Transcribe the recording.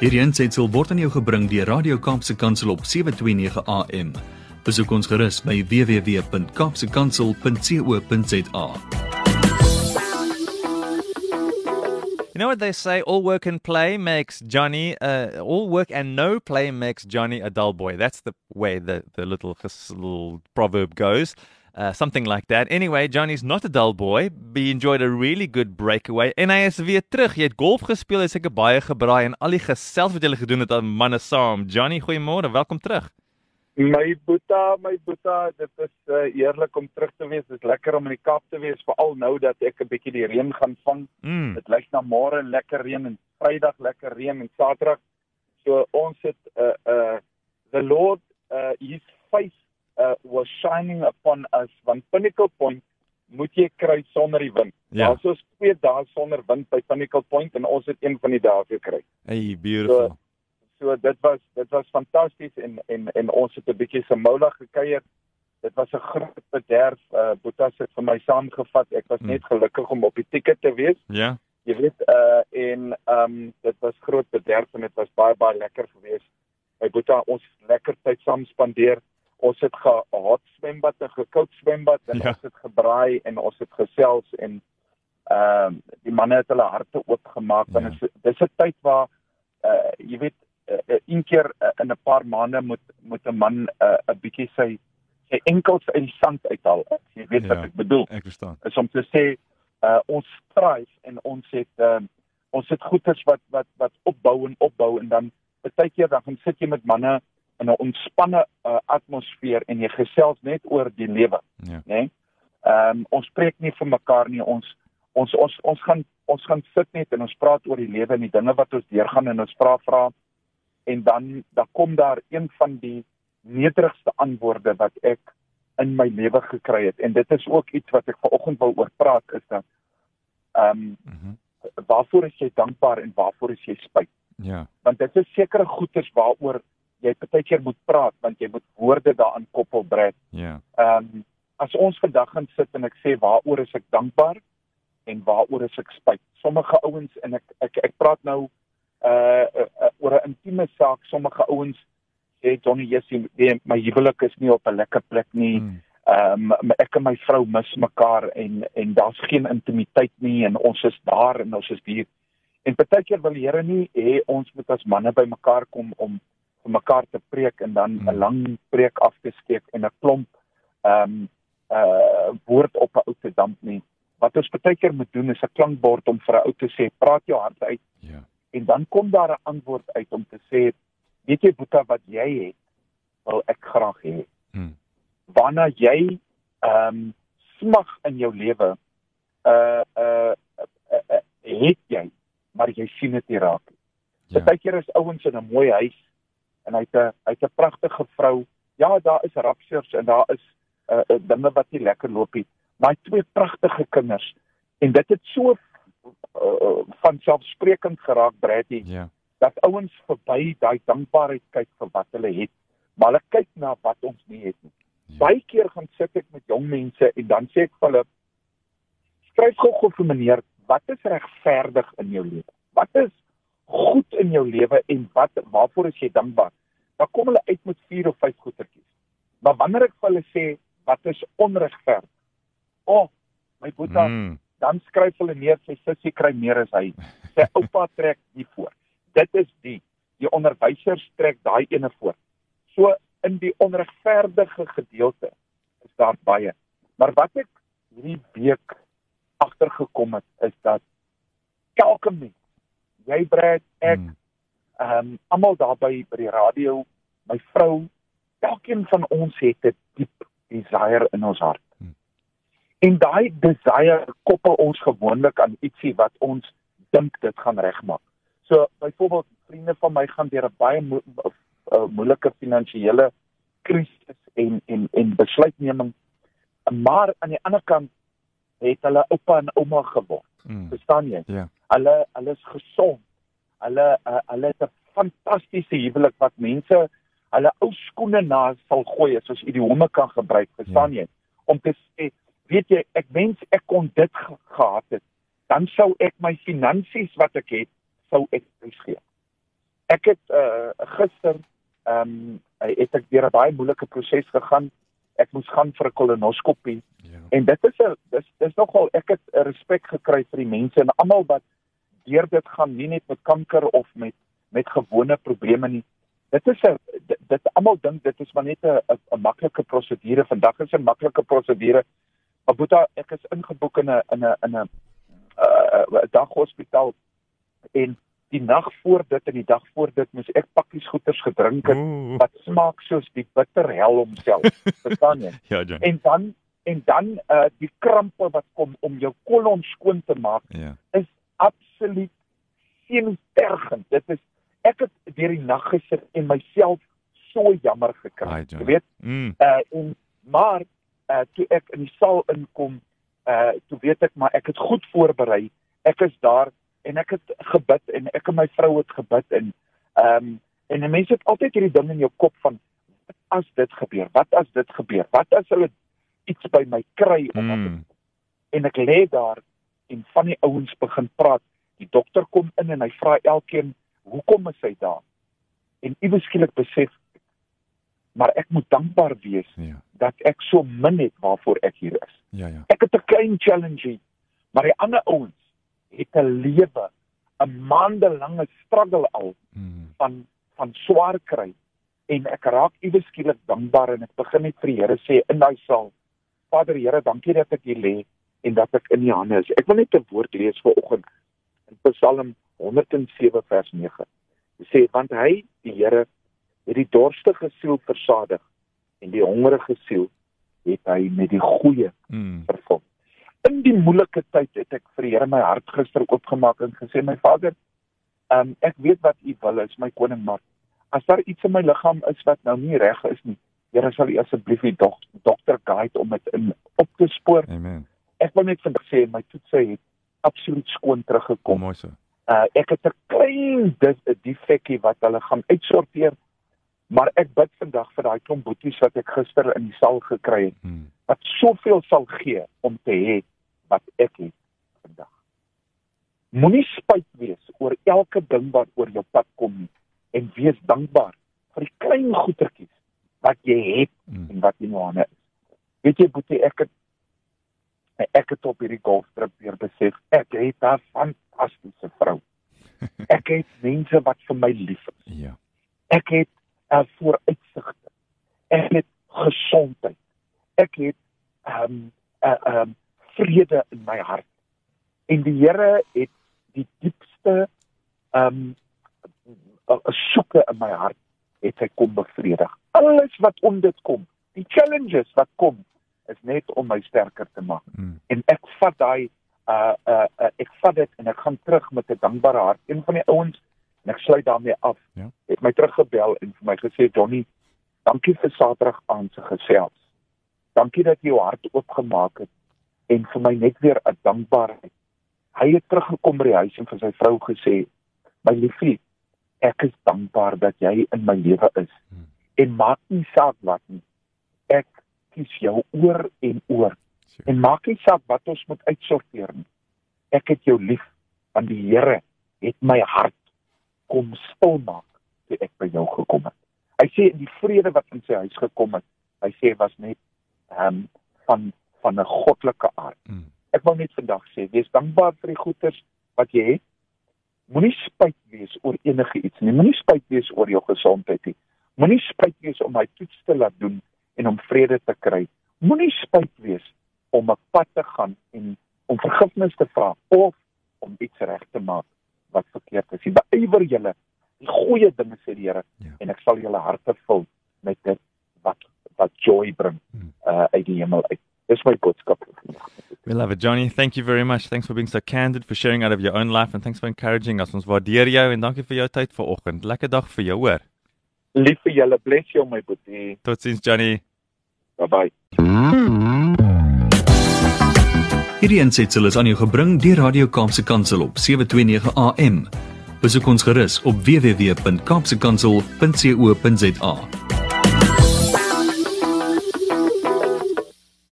Hierdie aanseit word aan jou gebring deur Radio Kaapse Kansel op 7:29 AM. Besoek ons gerus by www.kapsekansel.co.za. You know what they say? All work and play makes Johnny. Uh, all work and no play makes Johnny a dull boy. That's the way the the little little proverb goes. Uh, something like that. Anyway, Johnny's not a dull boy. He enjoyed a really good breakaway. En hy is weer terug. Jy het golf gespeel, hy's seker baie gebraai en al die gesels wat jy gedoen het aan manne saam. Johnny, goeiemôre. Welkom terug. My boeta, my boeta, dit is uh, eerlik om terug te wees. Dit is lekker om in die Kaap te wees, veral nou dat ek 'n bietjie die reën gaan vang. Mm. Dit lyk na môre lekker reën en Vrydag lekker reën en Saterdag. So ons het 'n uh, uh the Lord uh his face uh was shining upon us van Pinnacle Point moet jy kry sonder die wind. Ja. Daar's so twee dae sonder wind by Pinnacle Point en ons het een van die dae gekry. Hey, beautiful. So dit was dit was fantasties en en en ons het 'n bietjie se Moula gekuier. Dit was 'n groot bederf. Uh Boetas het vir my saamgevat. Ek was Mm. net gelukkig om op die ticket te wees. Ja. Jy weet uh en ehm um, dit was groot bederf en dit was baie baie lekker geweest. My Boeta ons lekker tyd saam spandeer. Ons het gehot swembad en gekoud swembad en Ja. ons het gebraai en ons het gesels en ehm die manne het hulle harte oopgemaak Ja. en dis dis 'n tyd waar uh jy weet uh, uh, een keer uh, in 'n paar maande moet moet 'n man 'n uh, bietjie sy sy enkels uit die sand uithaal. Jy weet wat Ja. ek bedoel Ek verstaan. is om te sê uh ons strive en ons het uh ons het goeders wat wat wat opbou en opbou en dan baie keer dan gaan sit jy met manne in 'n ontspanne uh, atmosfeer en jy gesels net oor die lewe, Ja. né? Nee? Ehm um, ons spreek nie vir mekaar nie. Ons ons ons ons gaan ons gaan sit net en ons praat oor die lewe en die dinge wat ons deurgaan en ons vra vra en dan dan kom daar een van die nederigste antwoorde wat ek in my lewe gekry het en dit is ook iets wat ek vanoggend wil oor praat is dat ehm um, Mhm. waarvoor is jy dankbaar en waarvoor is jy spyt Ja. want dit is sekere goeders waaroor jy baie keer moet praat want jy moet woorde daaraan koppel brei Ja. ehm um, as ons vandag gaan sit en ek sê waaroor is ek dankbaar en waaroor is ek spyt sommige ouens en ek ek ek praat nou uh, uh, uh oor 'n intieme saak sommige ouens sê Johnny Jessie my huwelik is nie op 'n lekker plek nie Mm. ehm um, ek en my vrou mis mekaar en en daar's geen intimiteit nie en ons is daar en ons is hier. En baie keer wil die Here nie hê ons moet as manne by mekaar kom om mekaar te preek en dan 'n Hmm. lang preek af te steek en 'n klomp ehm um, uh woord op 'n ou te damp nie. Wat ons baie keer moet doen is 'n klankbord om vir 'n ou te sê praat jou hart uit Ja. en dan kom daar 'n antwoord uit om te sê weet jy Boeta wat jy het wil ek graag hê Mm. waarna jy ehm um, smag in jou lewe uh uh, uh, uh het jy maar jy sien dit nie raak nie. Ja. Partykeer is ouens in 'n mooi huis en hy het 'n hy het 'n pragtige vrou. Ja, daar is rapseurs en daar is uh, uh dinge wat nie lekker loop nie, maar hy het twee pragtige kinders en dit het so uh, van selfsprekend geraak Bradley Ja. dat ouens verby daai dankbaarheid kyk vir wat hulle het, maar hulle kyk na wat ons nie het nie. Ja. Baie keer gaan sit ek met jong mense en dan sê ek vir hulle skryf gou-gou vir meneer, wat is regverdig in jou lewe? Wat is goed in jou lewe en wat waarvoor is jy dankbaar? Dan kom hulle uit met 4 of 5 goetertjies. Maar wanneer ek vir hulle sê wat is onregverdig? O, oh, my boetie, Mm. dan skryf hulle neer sy sussie kry meer as hy. Sy oupa trek die voor. Dit is die. Die onderwysers trek daai ene voor. So in die onregverdige gedeelte is daar baie. Maar wat ek hierdie week agtergekom het is dat elke mens, jy Brad, ek, Mm. ehm um, almal daar by by die radio, my vrou, elkeen van ons het 'n diep desire in ons hart. Hmm. En daai desire koppel ons gewoonlik aan ietsie wat ons dink dit gaan regmaak. So byvoorbeeld vriende van my gaan deur 'n baie mo uh, moeilike finansiële krisis en en en besluitneming. Maar aan die ander kant het hulle oupa en ouma geword. Mm. Verstaan jy? Ja. Hulle hulle is gesond. Hulle uh, hulle het 'n fantastiese huwelik wat mense hulle ou skoene na sal gooi as ons idiome kan gebruik, verstaan jy? Om te sê, weet jy, ek wens ek kon dit ge gehad het. Dan sou ek my finansies wat ek het, sou ek gee. Ek het uh gister ehm um, het ek deur 'n baie moeilike proses gegaan. Ek moes gaan vir 'n kolonoskopie Ja. en dit is 'n dis dis nogal ek het respek gekry vir die mense en almal wat deur dit gaan nie net met kanker of met met gewone probleme nie. Dit is 'n dit, dit almal dink dit is maar net 'n 'n- maklike prosedure. Vandag is 'n maklike prosedure. Maar Boeta, ek is ingeboek in 'n in 'n in 'n uh, 'n daghospitaal en die nag voor dit en die dag voor dit moes ek pakkies goeters gedrink het Ooh. wat smaak soos die bitter hel homself. Verstaan jy? Ja, Johnny. En dan en dan uh die krampe wat kom om jou kolon skoon te maak Ja. is absoluut sienstergend. Dit is ek het deur die nag gesit en myself so jammer gekry. Jy weet, Mm. uh en maar uh toe ek in die saal inkom, uh toe weet ek maar ek het goed voorberei. Ek is daar en ek het gebid en ek en my vrou het gebid en ehm um, en 'n mens het altyd hierdie ding in jou kop van wat as dit gebeur? Wat as dit gebeur? Wat as hulle iets by my kry of wat Mm. en ek lê daar en van die ouens begin praat. Die dokter kom in en hy vra elkeen, "Hoekom is hy daar?" En iewes skielik besef maar ek moet dankbaar wees Ja. dat ek so min het waarvoor ek hier is. Ja, ja. Ek het 'n klein challenge, maar die ander ouens het 'n lewe, 'n maandelange struggle al Mm. van van swaar kry en ek raak iewes skielik dankbaar en ek begin net vir die Here sê in daai saal Vader Here dankie dat ek hier lê en dat ek in U hande is. Ek wil net 'n woord lees vir oggend in Psalm 107 vers 9. Dit sê want hy die Here het die dorstige siel versadig en die hongerige siel het hy met die goeie Mm. vervul. In die moeilike tyd het ek vir die Here my hart gister oopgemaak en gesê my Vader, um, ek weet wat U wil is my koning maar as daar iets in my liggaam is wat nou nie reg is nie, Here sal U asseblief die dok dokter guide om dit in op te spoor. Amen. Ek wil net vandag sê my toetse het absoluut skoon teruggekom. Mooi so. Uh ek het 'n klein dis 'n defekkie wat hulle gaan uitsorteer, maar ek bid vandag vir daai klomp boeties wat ek gister in die saal gekry het Mm. wat soveel sal gee om te hê wat ek het vandag. Moenie spyt wees oor elke ding wat oor jou pad kom nie en wees dankbaar vir die klein goedertjies wat jy het Mm. en wat in jou hande is. Weet jy Boetie, ek het ek het op hierdie golftrip weer besef ek het 'n fantastiese vrou. Ek het mense wat vir my lief is. Ja. Ek het 'n vooruitsigte. Ek het gesondheid. Ek het ehm um, 'n uh, um, vrede in my hart. En die Here het die diepste ehm um, 'n soeke in my hart het hy kom bevredig. Alles wat om dit kom, die challenges wat kom, is net om my sterker te maak. Mm. En ek vat daai uh uh, uh ek vat dit en ek gaan terug met 'n dankbare hart. Een van die ouens en ek sluit daarmee af. Ja. Het my teruggebel en vir my gesê Johnny, dankie vir Saterdag aand se gesels. Dankie dat jy jou hart oopgemaak het en vir my net weer 'n dankbaarheid. Hy het teruggekom by die huis en vir sy vrou gesê, "My liefie, ek is dankbaar dat jy in my lewe is. Hmm. En maak nie saak wat nie. Kies jou oor en oor. Sure. En maak nie saak wat ons moet uitsorteer nie. Ek het jou lief want die Here het my hart kom stil maak toe ek by jou gekom het. Hy sê in die vrede wat in sy huis gekom het, hy sê was net ehm um, van van 'n goddelike aard. Mm. Ek wil net vandag sê, wees dankbaar vir die goeders wat jy het. Moenie spyt wees oor enige iets nie. Moenie spyt wees oor jou gesondheid nie. Moenie spyt wees om hy toets te laat doen en om vrede te kry. Moenie spyt wees om 'n pad te gaan en om vergifnis te vra of om iets reg te maak wat verkeerd is. Beywer julle die goeie dinge sê die Here Ja. en ek sal julle harte vul met dit wat wat joy bring Hmm. uh, uit die hemel uit. Dis my boodskap vir vandag. We love it, Johnny. Thank you very much. Thanks for being so candid, for sharing out of your own life, and thanks for encouraging us. Ons waardeer jou en dankie vir jou tyd vanoggend. Lekker dag vir jou, hoor. Lief vir julle, bless jou my boetie. Totsiens, Johnny. Bye bye. Hierdie aansetsel is aan jou gebring deur Radio Kaapse Kansel op 729 AM. Besoek ons gerus op www.kaapsekansel.co.za.